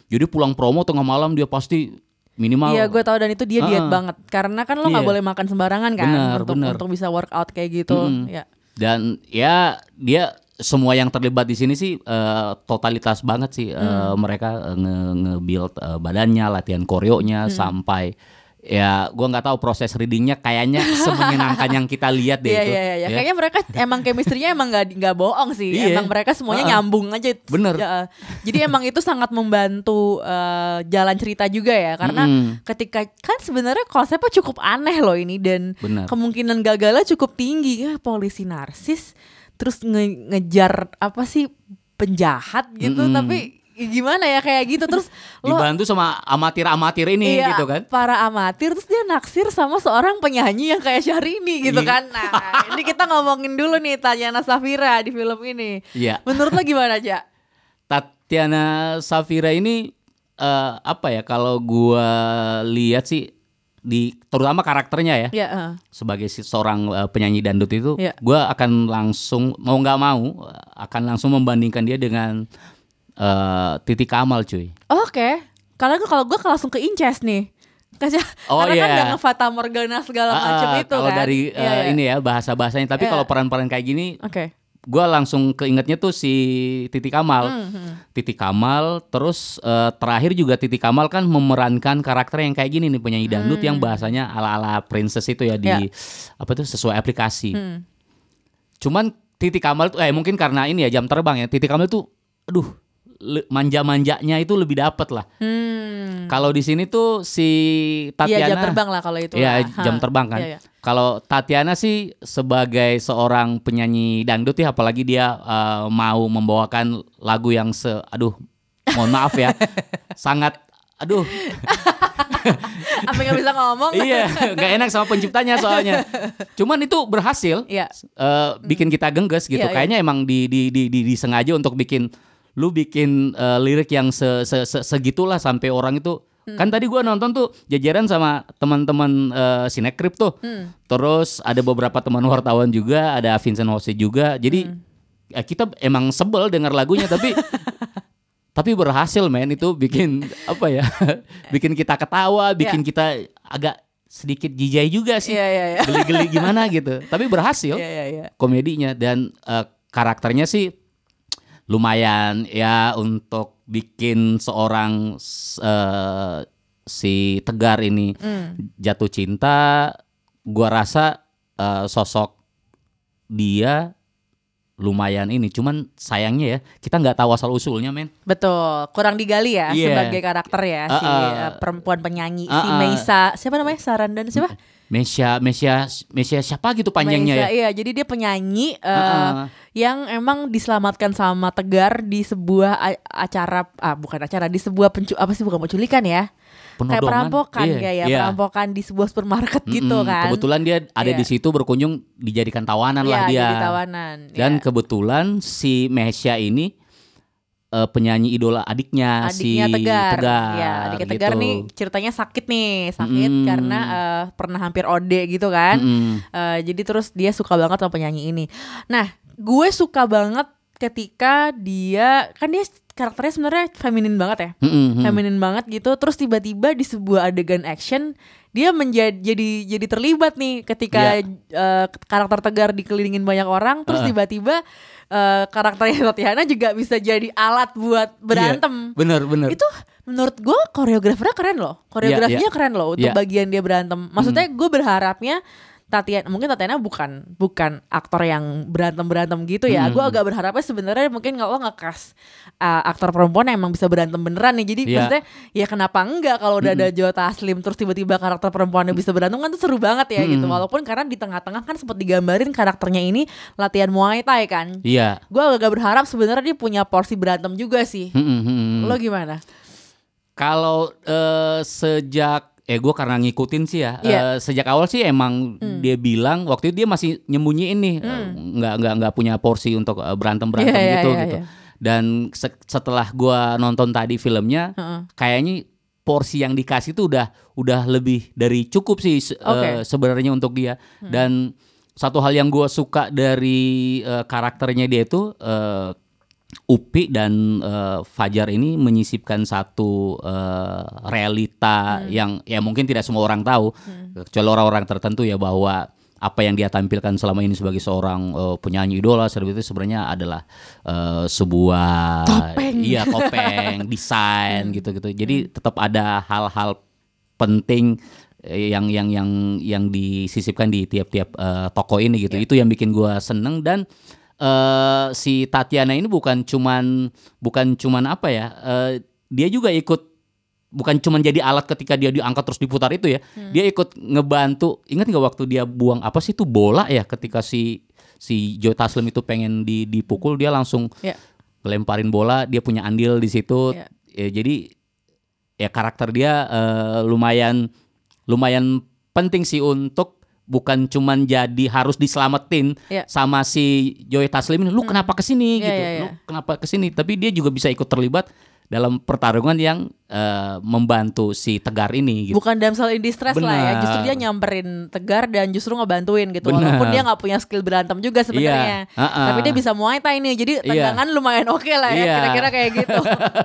jadi pulang promo tengah malam dia pasti minimal Iya, gue tahu dan itu dia diet Ah. banget karena kan lo nggak Iya. boleh makan sembarangan kan Benar, untuk benar. untuk bisa workout kayak gitu. Mm-mm. Ya. dan ya dia semua yang terlibat di sini sih eh, totalitas banget sih eh, Hmm. mereka eh, nge nge-build eh, badannya latihan koreonya Hmm. sampai ya gua nggak tahu proses readingnya kayaknya semenyenangkan yang kita lihat deh Iya itu iya iya. ya. Kayaknya mereka emang chemistry-nya emang nggak nggak bohong sih. Iya. Emang mereka semuanya Ah, nyambung aja. Bener. Ya, jadi emang itu sangat membantu eh, jalan cerita juga ya karena Mm-mm. ketika kan sebenarnya konsepnya cukup aneh loh ini dan Benar. kemungkinan gagalnya cukup tinggi ya polisi narsis terus nge- ngejar apa sih penjahat gitu Mm-mm. tapi gimana ya kayak gitu terus lo dibantu sama amatir-amatir ini Iya, gitu kan para amatir terus dia naksir sama seorang penyanyi yang kayak Syahrini gitu Iya. kan. Nah, ini kita ngomongin dulu nih Tanyana Safira di film ini. Iya. Menurut lo gimana, Ja? Tatiana Safira ini eh, apa ya kalau gua lihat sih di terutama karakternya ya Ya, eh. sebagai seorang eh, penyanyi dangdut itu, Iya. gua akan langsung mau nggak mau akan langsung membandingkan dia dengan eh, Titi Kamal, cuy. Oke. Karena gua- kalau gue langsung ke Inces nih. Karena, Oh, karena kan iya. udah ngefata Morgana segala macam Ah, itu kalau kan. dari Iya, eh, iya. ini ya bahasa bahasanya, tapi Iya. kalau peran-peran kayak gini, Oke. gua langsung keingetnya tuh si Titi Kamal. Hmm, Titi Kamal, terus eh, terakhir juga Titi Kamal kan memerankan karakter yang kayak gini nih penyanyi dangdut yang bahasanya ala-ala princess itu ya di Hmm. Ya. apa tuh sesuai aplikasi. Hmm. Cuman Titi Kamal tuh eh mungkin karena ini ya jam terbang ya. Titi Kamal tuh aduh manja-manjanya itu lebih dapet lah. Hmm. Kalau di sini tuh si Iya Tatiana jam terbang lah kalau itu. Iya, lah. jam terbang kan. Iya, iya. Kalau Tatiana sih sebagai seorang penyanyi dangdut ya apalagi dia eh, mau membawakan lagu yang se aduh mohon maaf ya sangat aduh Sampai nggak bisa ngomong. iya, nggak enak sama penciptanya soalnya. Cuman itu berhasil Iya. eh, bikin kita gengges gitu. Iya. Kayaknya emang di, di, di, di- disengaja untuk bikin lu bikin eh, lirik yang se, se, se- segitulah sampai orang itu Hmm. kan tadi gua nonton tuh jajaran sama teman-teman eh, Sinekrip tuh. Hmm. Terus ada beberapa teman wartawan juga, ada Vincent Hose juga. Jadi Hmm. ya kita emang sebel dengar lagunya tapi tapi berhasil men itu bikin apa ya bikin kita ketawa bikin kita agak sedikit jijai juga sih Iya, iya, iya. geli-geli gimana gitu tapi berhasil Iya, iya, iya. komedinya dan eh, karakternya sih lumayan ya untuk bikin seorang eh, si Tegar ini Hmm. jatuh cinta gua rasa eh, sosok dia lumayan ini cuman sayangnya ya kita nggak tahu asal usulnya men Betul, kurang digali ya Iya. sebagai karakter ya si Uh-uh. uh, perempuan penyanyi si Uh-uh. Meisa. Siapa namanya? Sarandan siapa? Mesia Mesia Mesia siapa gitu panjangnya Meisa, ya Iya, jadi dia penyanyi uh, Uh-uh. yang emang diselamatkan sama Tegar di sebuah acara ah bukan acara di sebuah pencu apa sih bukan penculikan ya. Kayak Penodongan. perampokan Iya, kayak ya, iya. perampokan di sebuah supermarket gitu Mm-mm, kan. kebetulan dia ada Iya. di situ berkunjung dijadikan tawanan lah Iya, dia jadi tawanan. dan iya. kebetulan si Mesia ini eh, penyanyi idola adiknya, adiknya si Tegar. Tegar Ya, adiknya Tegar gitu. nih ceritanya sakit nih, sakit Mm. karena eh, pernah hampir OD gitu kan. Mm-mm. Eh, jadi terus dia suka banget sama penyanyi ini. Nah, gue suka banget ketika dia kan dia karakternya sebenarnya feminin banget ya. Mm-mm. Feminin banget gitu. Terus tiba-tiba di sebuah adegan action dia menjadi jadi jadi terlibat nih ketika Iya. eh, karakter Tegar dikelilingin banyak orang terus tiba-tiba eh, karakternya Tatiana juga bisa jadi alat buat berantem. Iya, bener bener Itu menurut gue koreografernya keren loh. Koreografinya iya. keren loh untuk Iya. bagian dia berantem. Maksudnya gue berharapnya Tatiana mungkin Tatiana bukan bukan aktor yang berantem berantem gitu ya. Hmm. Gue agak berharapnya sebenarnya mungkin kalau ngekas uh, aktor perempuan yang emang bisa berantem beneran nih. Jadi Iya. maksudnya ya kenapa enggak kalau udah ada Joe Taslim terus tiba-tiba karakter perempuannya bisa berantem kan tuh seru banget ya gitu. Walaupun karena di tengah-tengah kan sempat digambarin karakternya ini latihan Muay Thai kan. iya Gue agak berharap sebenarnya dia punya porsi berantem juga sih. Mm-mm, mm-mm. Lo gimana? Kalau eh, sejak eh gue karena ngikutin sih ya Iya. eh, sejak awal sih emang dia bilang waktu itu dia masih nyembunyiin nih eh, nggak nggak nggak punya porsi untuk eh, berantem berantem Hmm. Iya, iya, gitu iya, gitu iya. dan se- setelah gua nonton tadi filmnya Heeh. kayaknya porsi yang dikasih tuh udah udah lebih dari cukup sih se- Oke. Hmm. eh, sebenarnya untuk dia dan satu hal yang gua suka dari eh, karakternya dia itu eh, Upi dan eh, Fajar ini menyisipkan satu eh, realita yang ya mungkin tidak semua orang tahu. Kecuali orang-orang tertentu ya bahwa apa yang dia tampilkan selama ini sebagai seorang eh, penyanyi idola seperti itu sebenarnya adalah eh, sebuah Topeng. iya topeng desain gitu-gitu. Jadi tetap ada hal-hal penting yang yang yang yang disisipkan di tiap-tiap eh, toko ini gitu. Itu yang bikin gua seneng dan eh si Tatiana ini bukan cuman bukan cuman apa ya eh, dia juga ikut bukan cuman jadi alat ketika dia diangkat terus diputar itu ya dia ikut ngebantu ingat nggak waktu dia buang apa sih itu bola ya ketika si si Joe Taslim itu pengen di, dipukul dia langsung Ya. lemparin bola dia punya andil di situ Ya. Ya, jadi ya karakter dia eh, lumayan lumayan penting sih untuk bukan cuman jadi harus diselamatin Ya. sama si Joy Taslim ini lu kenapa ke sini Iya, gitu iya, lu iya. kenapa ke sini tapi dia juga bisa ikut terlibat dalam pertarungan yang eh, membantu si Tegar ini gitu Bukan damsel in distress lah ya, justru dia nyamperin Tegar dan justru ngebantuin gitu. Benar. Walaupun dia nggak punya skill berantem juga sebenarnya, Iya, uh-uh. tapi dia bisa muay thai nih, jadi Iya. tendangan lumayan oke lah ya, Iya. kira-kira kayak gitu.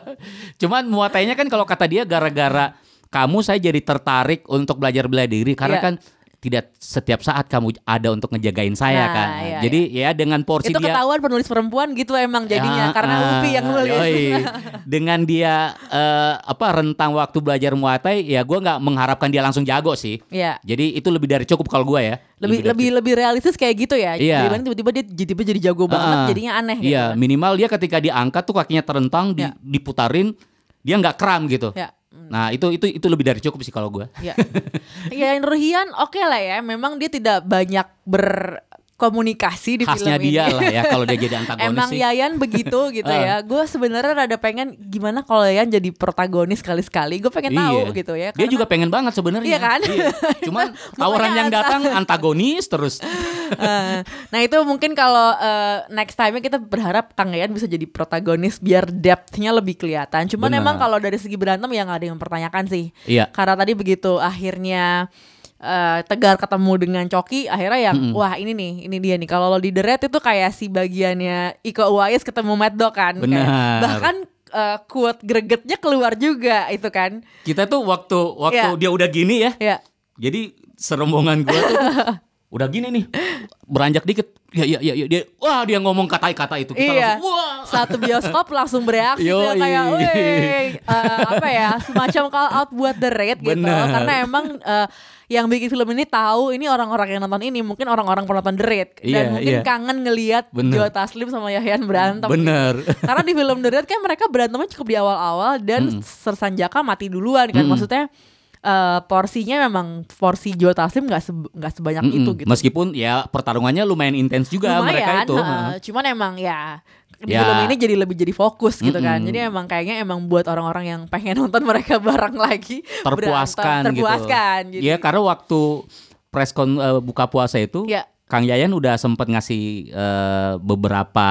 Cuman muatainya kan kalau kata dia gara-gara kamu saya jadi tertarik untuk belajar bela diri karena Iya. kan tidak setiap saat kamu ada untuk ngejagain saya Nah, kan. iya, jadi ya dengan porsi Itu dia ketahuan penulis perempuan gitu emang jadinya Ya, karena ah, Upi yang nulis. yoi. Dengan dia eh, apa rentang waktu belajar Muay Thai ya gua nggak mengharapkan dia langsung jago sih. Iya. Jadi itu lebih dari cukup kalau gua ya. Lebih dari lebih lebih realistis kayak gitu ya. Iya. Dibanding tiba-tiba dia tiba-tiba jadi jago banget, Ah, jadinya aneh gitu. Iya, kan. minimal dia ketika diangkat tuh kakinya terentang, Ya. diputarin, dia nggak kram gitu. Ya. Nah itu itu itu lebih dari cukup sih kalau gua. Ya. ya Nurhian oke lah ya. Memang dia tidak banyak ber komunikasi di Khasnya film ini. dia lah ya kalau dia jadi antagonis Emang sih. Yayan begitu gitu ya. Gue sebenarnya rada pengen gimana kalau Yayan jadi protagonis sekali-sekali. Gue pengen tahu gitu ya. Dia karena- juga pengen banget sebenarnya. Iya kan? Cuman Mukanya tawaran yang datang antagonis terus. Eh, nah itu mungkin kalau eh, next time kita berharap Kang Yayan bisa jadi protagonis biar depth-nya lebih kelihatan. Cuman Benar. emang kalau dari segi berantem ya nggak ada yang mempertanyakan sih. Iya. Karena tadi begitu akhirnya eh, Tegar ketemu dengan Coki akhirnya yang wah ini nih ini dia nih kalau lo di The Red itu kayak si bagiannya Iko Uwais ketemu Mad Dog kan Kayak- bahkan eh, quote gregetnya keluar juga itu kan Kita tuh waktu waktu Iya. dia udah gini ya. ya Jadi serombongan gua tuh udah gini nih. Beranjak dikit. Ya ya ya, ya. dia wah dia ngomong kata-kata itu kita iya langsung wah. satu bioskop langsung bereaksi Yoi. dia kayak eh, apa ya semacam call out buat The Red gitu karena emang eh, yang bikin film ini tahu ini orang-orang yang nonton ini mungkin orang-orang penonton The Red dan Iya, mungkin iya. kangen ngelihat. Joe Taslim sama Yahyan berantem Bener. karena di film The Red kan mereka berantemnya cukup di awal-awal dan Sersanjaka mati duluan kan maksudnya eh, porsinya memang porsi Joe Taslim nggak se- nggak sebanyak Mm-mm. itu gitu Meskipun ya pertarungannya lumayan intens juga mereka itu. heeh. cuman emang ya Ya. film ini jadi lebih jadi fokus gitu kan. Mm-mm. Jadi emang kayaknya emang buat orang-orang yang pengen nonton mereka bareng lagi terpuaskan berantem, terpuaskan gitu. Jadi, Ya karena waktu press con eh, buka puasa itu Ya. Kang Yayan udah sempet ngasih eh, beberapa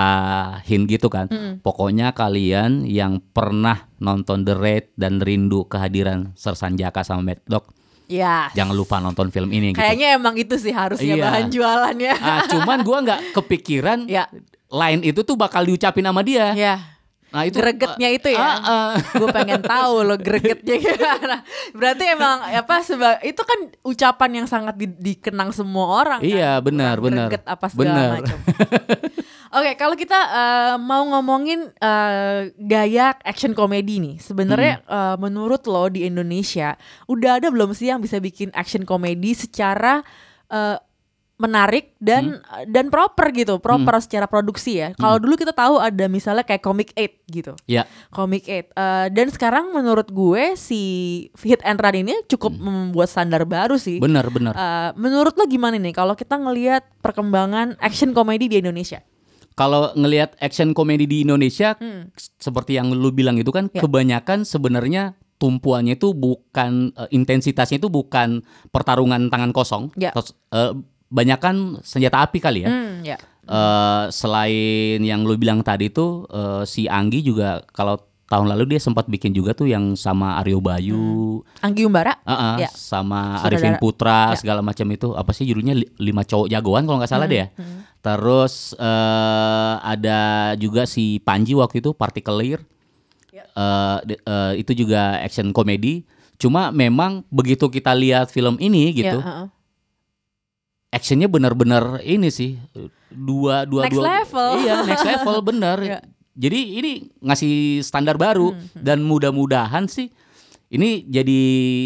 hint gitu kan. Pokoknya kalian yang pernah nonton The Raid dan rindu kehadiran Sersan Jaka sama Mad Dog, ya. jangan lupa nonton film ini gitu. Kayaknya emang itu sih harusnya Iya. bahan jualannya. Ah, cuman gua nggak kepikiran Ya. line itu tuh bakal diucapin sama dia. ya. Nah itu Gregetnya itu ya. Ah, ah. Gue pengen tahu lo gregetnya gimana. Berarti emang apa seba itu kan ucapan yang sangat di- dikenang semua orang. kan? Iya, benar, Bukan benar. Greget apa segala Benar. macam. Oke, kalau kita eh, mau ngomongin eh, gaya action komedi nih, sebenarnya Hmm. eh, menurut lo di Indonesia udah ada belum sih yang bisa bikin action komedi secara eh, menarik dan Hmm. dan proper gitu, proper secara produksi ya. Kalau dulu kita tahu ada misalnya kayak Comic 8 gitu. Ya, Comic 8 Eh, dan sekarang menurut gue si Hit and Run ini cukup membuat standar baru sih. benar benar. Eh, menurut lo gimana nih kalau kita ngelihat perkembangan action komedi di Indonesia? Kalau ngelihat action komedi di Indonesia Hmm. seperti yang lu bilang itu kan Ya. kebanyakan sebenarnya tumpuannya itu bukan eh, intensitasnya itu bukan pertarungan tangan kosong. Ya. Tos- banyakan senjata api kali ya. Hmm, ya. Eh, selain yang lu bilang tadi tuh eh, si Anggi juga kalau tahun lalu dia sempat bikin juga tuh yang sama Aryo Bayu, Anggi Umbara? Ah, ah, Ya. sama Saudara. Arifin Putra Ya. segala macam itu apa sih judulnya Li- lima cowok jagoan kalau nggak salah deh ya. Terus eh, ada juga si Panji waktu itu Particular. Ya. De- eh, itu juga action komedi. Cuma memang begitu kita lihat film ini gitu, Ya, heeh. Actionnya benar-benar ini sih dua dua Next dua. level. Iya next level bener. Ya. Jadi ini ngasih standar baru dan mudah-mudahan sih ini jadi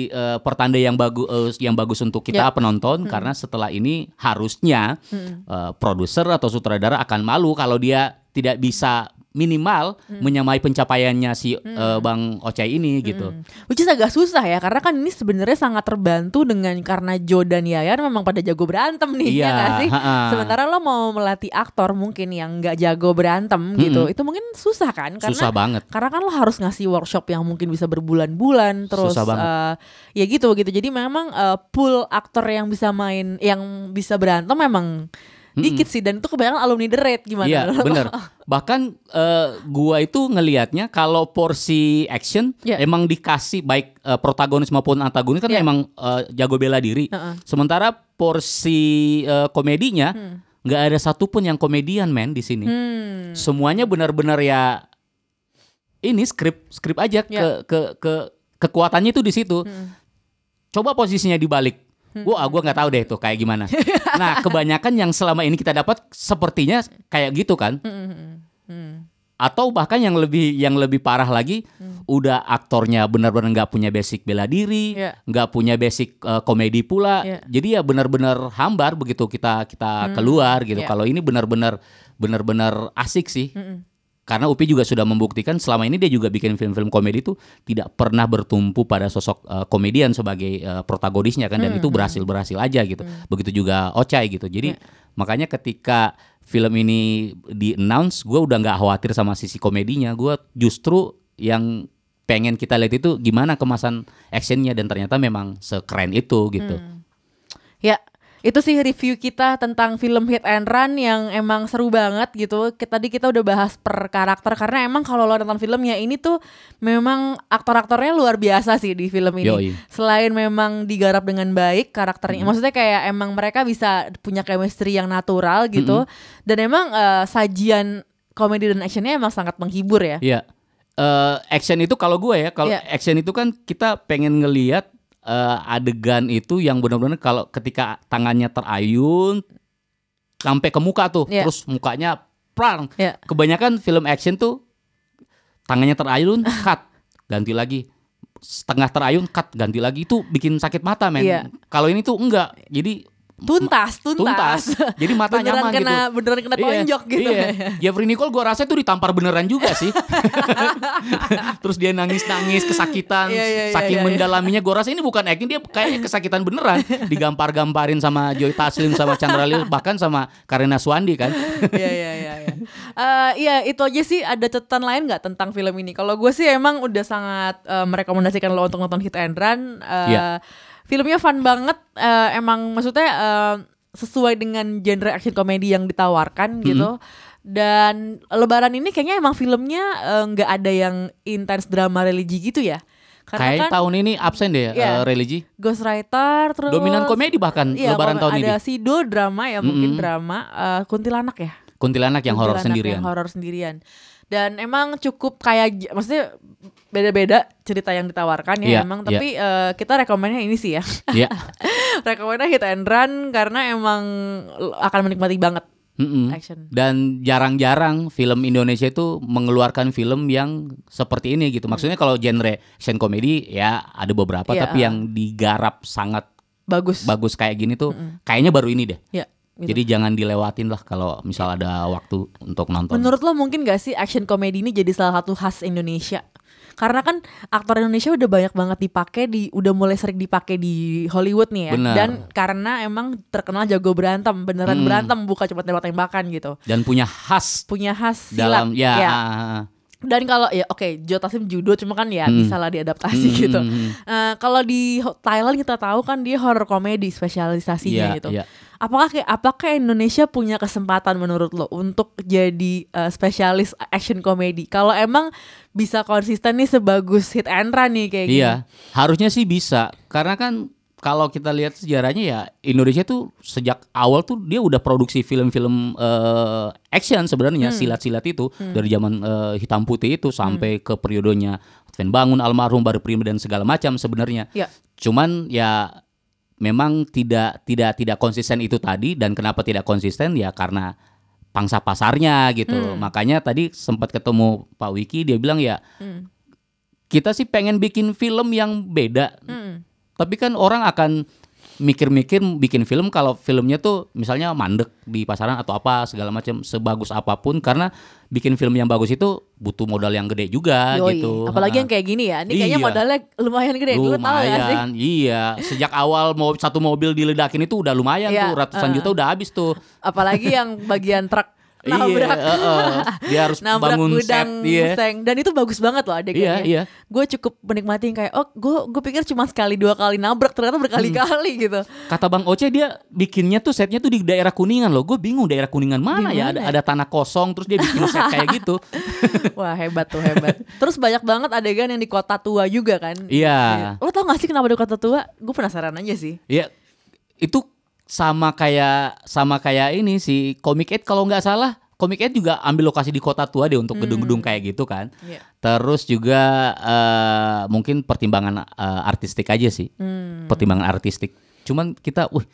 eh, pertanda yang bagus yang bagus untuk kita Ya. penonton karena setelah ini harusnya eh, produser atau sutradara akan malu kalau dia tidak bisa minimal menyamai pencapaiannya si eh, Bang Ocai ini gitu. Which is agak susah ya karena kan ini sebenarnya sangat terbantu dengan karena Joe dan Yayan memang pada jago berantem nih Iya, ya nggak sih. ha-ha. Sementara lo mau melatih aktor mungkin yang nggak jago berantem gitu, itu mungkin susah kan? Karena Susah banget. Karena kan lo harus ngasih workshop yang mungkin bisa berbulan-bulan terus Susah banget. eh, ya gitu gitu. Jadi memang eh, pool aktor yang bisa main yang bisa berantem memang dikit sih dan itu kebanyakan alumni The Red gimana? Iya bener Bahkan eh, gua itu ngelihatnya kalau porsi action Iya. emang dikasih baik eh, protagonis maupun antagonis kan Iya. emang eh, jago bela diri. Heeh. Sementara porsi eh, komedinya nggak ada satupun yang komedian men di sini. Hmm. Semuanya benar-benar ya ini skrip skrip aja ke Iya. ke ke kekuatannya itu di situ. Coba posisinya dibalik. Wah, gua nggak tahu deh tuh kayak gimana. nah, kebanyakan yang selama ini kita dapat sepertinya kayak gitu kan. Atau bahkan yang lebih yang lebih parah lagi, udah aktornya benar-benar nggak punya basic bela diri, Iya. nggak punya basic eh, komedi pula. Iya. Jadi ya benar-benar hambar begitu kita kita keluar gitu. Iya. Kalau ini benar-benar benar-benar asik sih. Karena Upi juga sudah membuktikan selama ini dia juga bikin film-film komedi itu tidak pernah bertumpu pada sosok eh, komedian sebagai eh, protagonisnya kan dan itu berhasil berhasil aja gitu. Begitu juga Ocai gitu. Jadi makanya ketika film ini di announce, gue udah nggak khawatir sama sisi komedinya. Gue justru yang pengen kita lihat itu gimana kemasan actionnya dan ternyata memang sekeren itu gitu. Ya, itu sih review kita tentang film Hit and Run yang emang seru banget gitu. Kita- Tadi kita udah bahas per karakter karena emang kalau lo nonton filmnya ini tuh memang aktor-aktornya luar biasa sih di film ini. Yoi. Selain memang digarap dengan baik karakternya, maksudnya kayak emang mereka bisa punya chemistry yang natural gitu. Dan emang eh, sajian komedi dan actionnya emang sangat menghibur ya. Iya. Eh, action itu kalau gue ya, kalau Iya. action itu kan kita pengen ngelihat eh, adegan itu yang benar-benar kalau ketika tangannya terayun sampai ke muka tuh, Iya. terus mukanya prang. Iya. Kebanyakan film action tuh tangannya terayun, cut, ganti lagi. Setengah terayun, cut, ganti lagi itu bikin sakit mata, men. Iya. Kalau ini tuh enggak. Jadi Tuntas, tuntas. tuntas. Jadi mata beneran nyaman kena, gitu. Beneran kena Iya, tonjok gitu. Iya. Jeffrey Nicole gue rasa itu ditampar beneran juga sih. Terus dia nangis-nangis kesakitan, Iya, iya, iya, saking iya, iya. mendalaminya gue rasa ini bukan acting dia kayaknya kesakitan beneran. Digampar-gamparin sama Joy Taslim sama Chandra Lil bahkan sama Karina Swandi kan. Iya iya iya. Iya Eh, iya, itu aja sih. Ada catatan lain nggak tentang film ini? Kalau gue sih emang udah sangat eh, merekomendasikan lo untuk nonton Hit and Run. Eh, Iya. Filmnya fun banget. Eh, emang maksudnya eh, sesuai dengan genre action komedi yang ditawarkan gitu. Dan Lebaran ini kayaknya emang filmnya eh, nggak ada yang intens drama religi gitu ya. Kayak kan tahun ini absen deh Iya. eh, religi. Ghostwriter terus Dominan komedi bahkan Iya, Lebaran tahun ini. ada Sido drama ya mungkin Mm-mm. drama eh, kuntilanak ya. Kuntilanak yang horor sendirian. Yang horor sendirian. Dan emang cukup kayak maksudnya beda-beda cerita yang ditawarkan ya Iya, emang iya. tapi eh, kita rekomennya ini sih ya. Iya. rekomennya hit and run karena emang akan menikmati banget Mm-mm. action. Dan jarang-jarang film Indonesia itu mengeluarkan film yang seperti ini gitu. Maksudnya kalau genre action komedi ya ada beberapa Iya. tapi yang digarap sangat Bagus. bagus kayak gini tuh kayaknya baru ini deh. Ya. Gitu. Jadi jangan dilewatin lah kalau misal ada waktu untuk nonton. Menurut lo mungkin gak sih action komedi ini jadi salah satu khas Indonesia? Karena kan aktor Indonesia udah banyak banget dipakai di udah mulai sering dipakai di Hollywood nih ya. Benar. Dan karena emang terkenal jago berantem, beneran Hmm. berantem bukan cuma tembak-tembakan gitu. Dan punya khas Punya khas silat. dalam ya, Ya. Dan kalau ya oke, Joe Taslim judo cuma kan ya Hmm. bisa lah diadaptasi Hmm, gitu. Eh, kalau di Thailand kita tahu kan dia horror komedi spesialisasinya Iya, gitu. iya. Apakah kayak apakah Indonesia punya kesempatan menurut lo untuk jadi eh, spesialis action komedi? Kalau emang bisa konsisten nih sebagus hit and run nih kayak gini. Iya, harusnya sih bisa. Karena kan kalau kita lihat sejarahnya ya Indonesia tuh sejak awal tuh dia udah produksi film-film eh, action sebenarnya Hmm. silat-silat itu dari zaman eh, hitam putih itu sampai ke periodenya Advent Bangun, almarhum Baru Prima dan segala macam sebenarnya. Iya. Cuman ya memang tidak tidak tidak konsisten itu tadi dan kenapa tidak konsisten ya karena pangsa pasarnya gitu. Hmm. Makanya tadi sempat ketemu Pak Wiki dia bilang ya kita sih pengen bikin film yang beda. Hmm. Tapi kan orang akan mikir-mikir bikin film kalau filmnya tuh misalnya mandek di pasaran atau apa segala macam sebagus apa pun karena bikin film yang bagus itu butuh modal yang gede juga Yoi. gitu. Apalagi yang kayak gini ya. Ini kayaknya Iya. modalnya lumayan gede. Dulu tahu gak sih? Lumayan, iya. Sejak awal mau satu mobil diledakin itu udah lumayan Iya, tuh, ratusan eh. juta udah habis tuh. Apalagi yang bagian truk nabrak. Iya, heeh. dia harus nabrak bangun gudang set, iya. seng dan itu bagus banget loh adegannya. Iya, iya. Gue cukup menikmati kayak oh gue gue pikir cuma sekali dua kali nabrak ternyata berkali-kali Hmm. gitu. Kata Bang Oce dia bikinnya tuh setnya tuh di daerah Kuningan loh. Gue bingung daerah Kuningan mana Di ya? Ada, ada tanah kosong terus dia bikin set kayak gitu. Wah hebat tuh hebat. Terus banyak banget adegan yang di kota tua juga kan. Iya. Lo tau gak sih kenapa di kota tua? Gue penasaran aja sih. Ya itu sama kayak sama kayak ini si Comic 8 kalau nggak salah Comic 8 juga ambil lokasi di kota tua deh untuk gedung-gedung kayak gitu kan. Iya. Terus juga eh, mungkin pertimbangan eh, artistik aja sih. Hmm. Pertimbangan artistik. Cuman kita, wih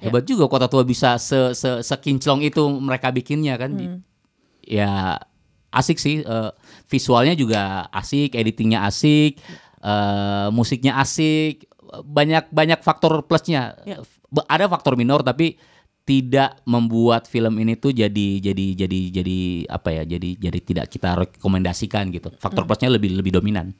hebat juga kota tua bisa se, se sekinclong itu mereka bikinnya kan. Hmm. Ya asik sih. eh, visualnya juga asik, editingnya asik, eh, musiknya asik. Banyak banyak faktor plusnya. Ya. Ada faktor minor tapi tidak membuat film ini tuh jadi jadi jadi jadi apa ya jadi jadi tidak kita rekomendasikan gitu. Faktor plusnya lebih lebih dominan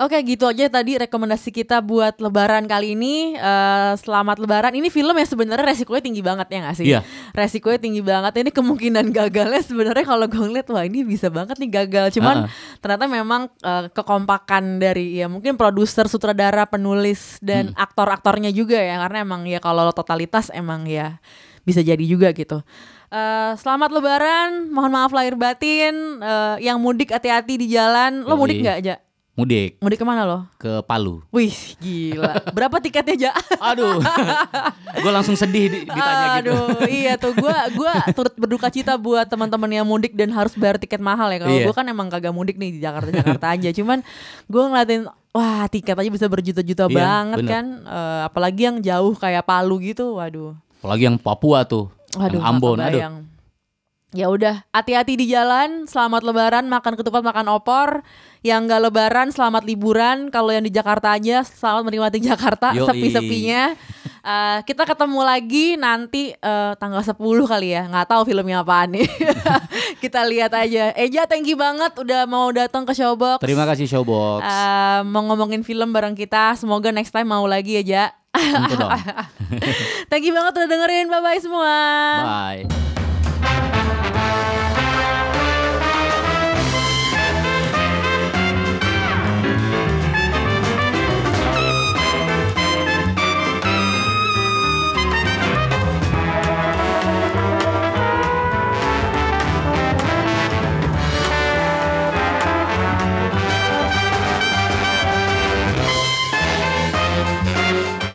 Oke gitu aja tadi rekomendasi kita buat lebaran kali ini. Eh, Selamat lebaran. Ini film yang sebenarnya resikonya tinggi banget ya gak sih? Iya. Resikonya tinggi banget. Ini kemungkinan gagalnya sebenarnya kalau gue ngeliat Wah ini bisa banget nih gagal. Cuman Ha-ha. ternyata memang eh, kekompakan dari ya mungkin produser, sutradara, penulis Dan aktor-aktornya juga ya. Karena emang ya kalau totalitas emang ya bisa jadi juga gitu. Eh, selamat lebaran, mohon maaf lahir batin. Eh, Yang mudik hati-hati di jalan. Lo mudik gak aja? Mudik. Mudik ke mana lo? ke Palu. Wih gila. Berapa tiketnya Ja? aduh. Gue langsung sedih di- ditanya gitu. Aduh iya tuh. Gue gua turut berduka cita buat teman-teman yang mudik dan harus bayar tiket mahal ya. Kalau Iya. gue kan emang kagak mudik nih di Jakarta-Jakarta aja. Cuman gue ngeliatin Wah tiket aja bisa berjuta-juta Iya, banget bener. kan. Eh, Apalagi yang jauh kayak Palu gitu Waduh. Apalagi yang Papua tuh. Waduh yang Ambon aduh. kebayang. Ya udah, hati-hati di jalan. Selamat lebaran, makan ketupat, makan opor. Yang nggak lebaran, selamat liburan. Kalau yang di Jakarta aja, selamat menikmati Jakarta Yoi. sepi-sepinya. Eh, kita ketemu lagi nanti eh, tanggal 10 kali ya. Nggak tahu filmnya apaan nih. kita lihat aja. Eja, thank you banget udah mau datang ke Showbox. terima kasih Showbox Eh, mau ngomongin film bareng kita. Semoga next time mau lagi Ja. Tentu dong Thank you banget udah dengerin. Bye-bye semua. bye Bye.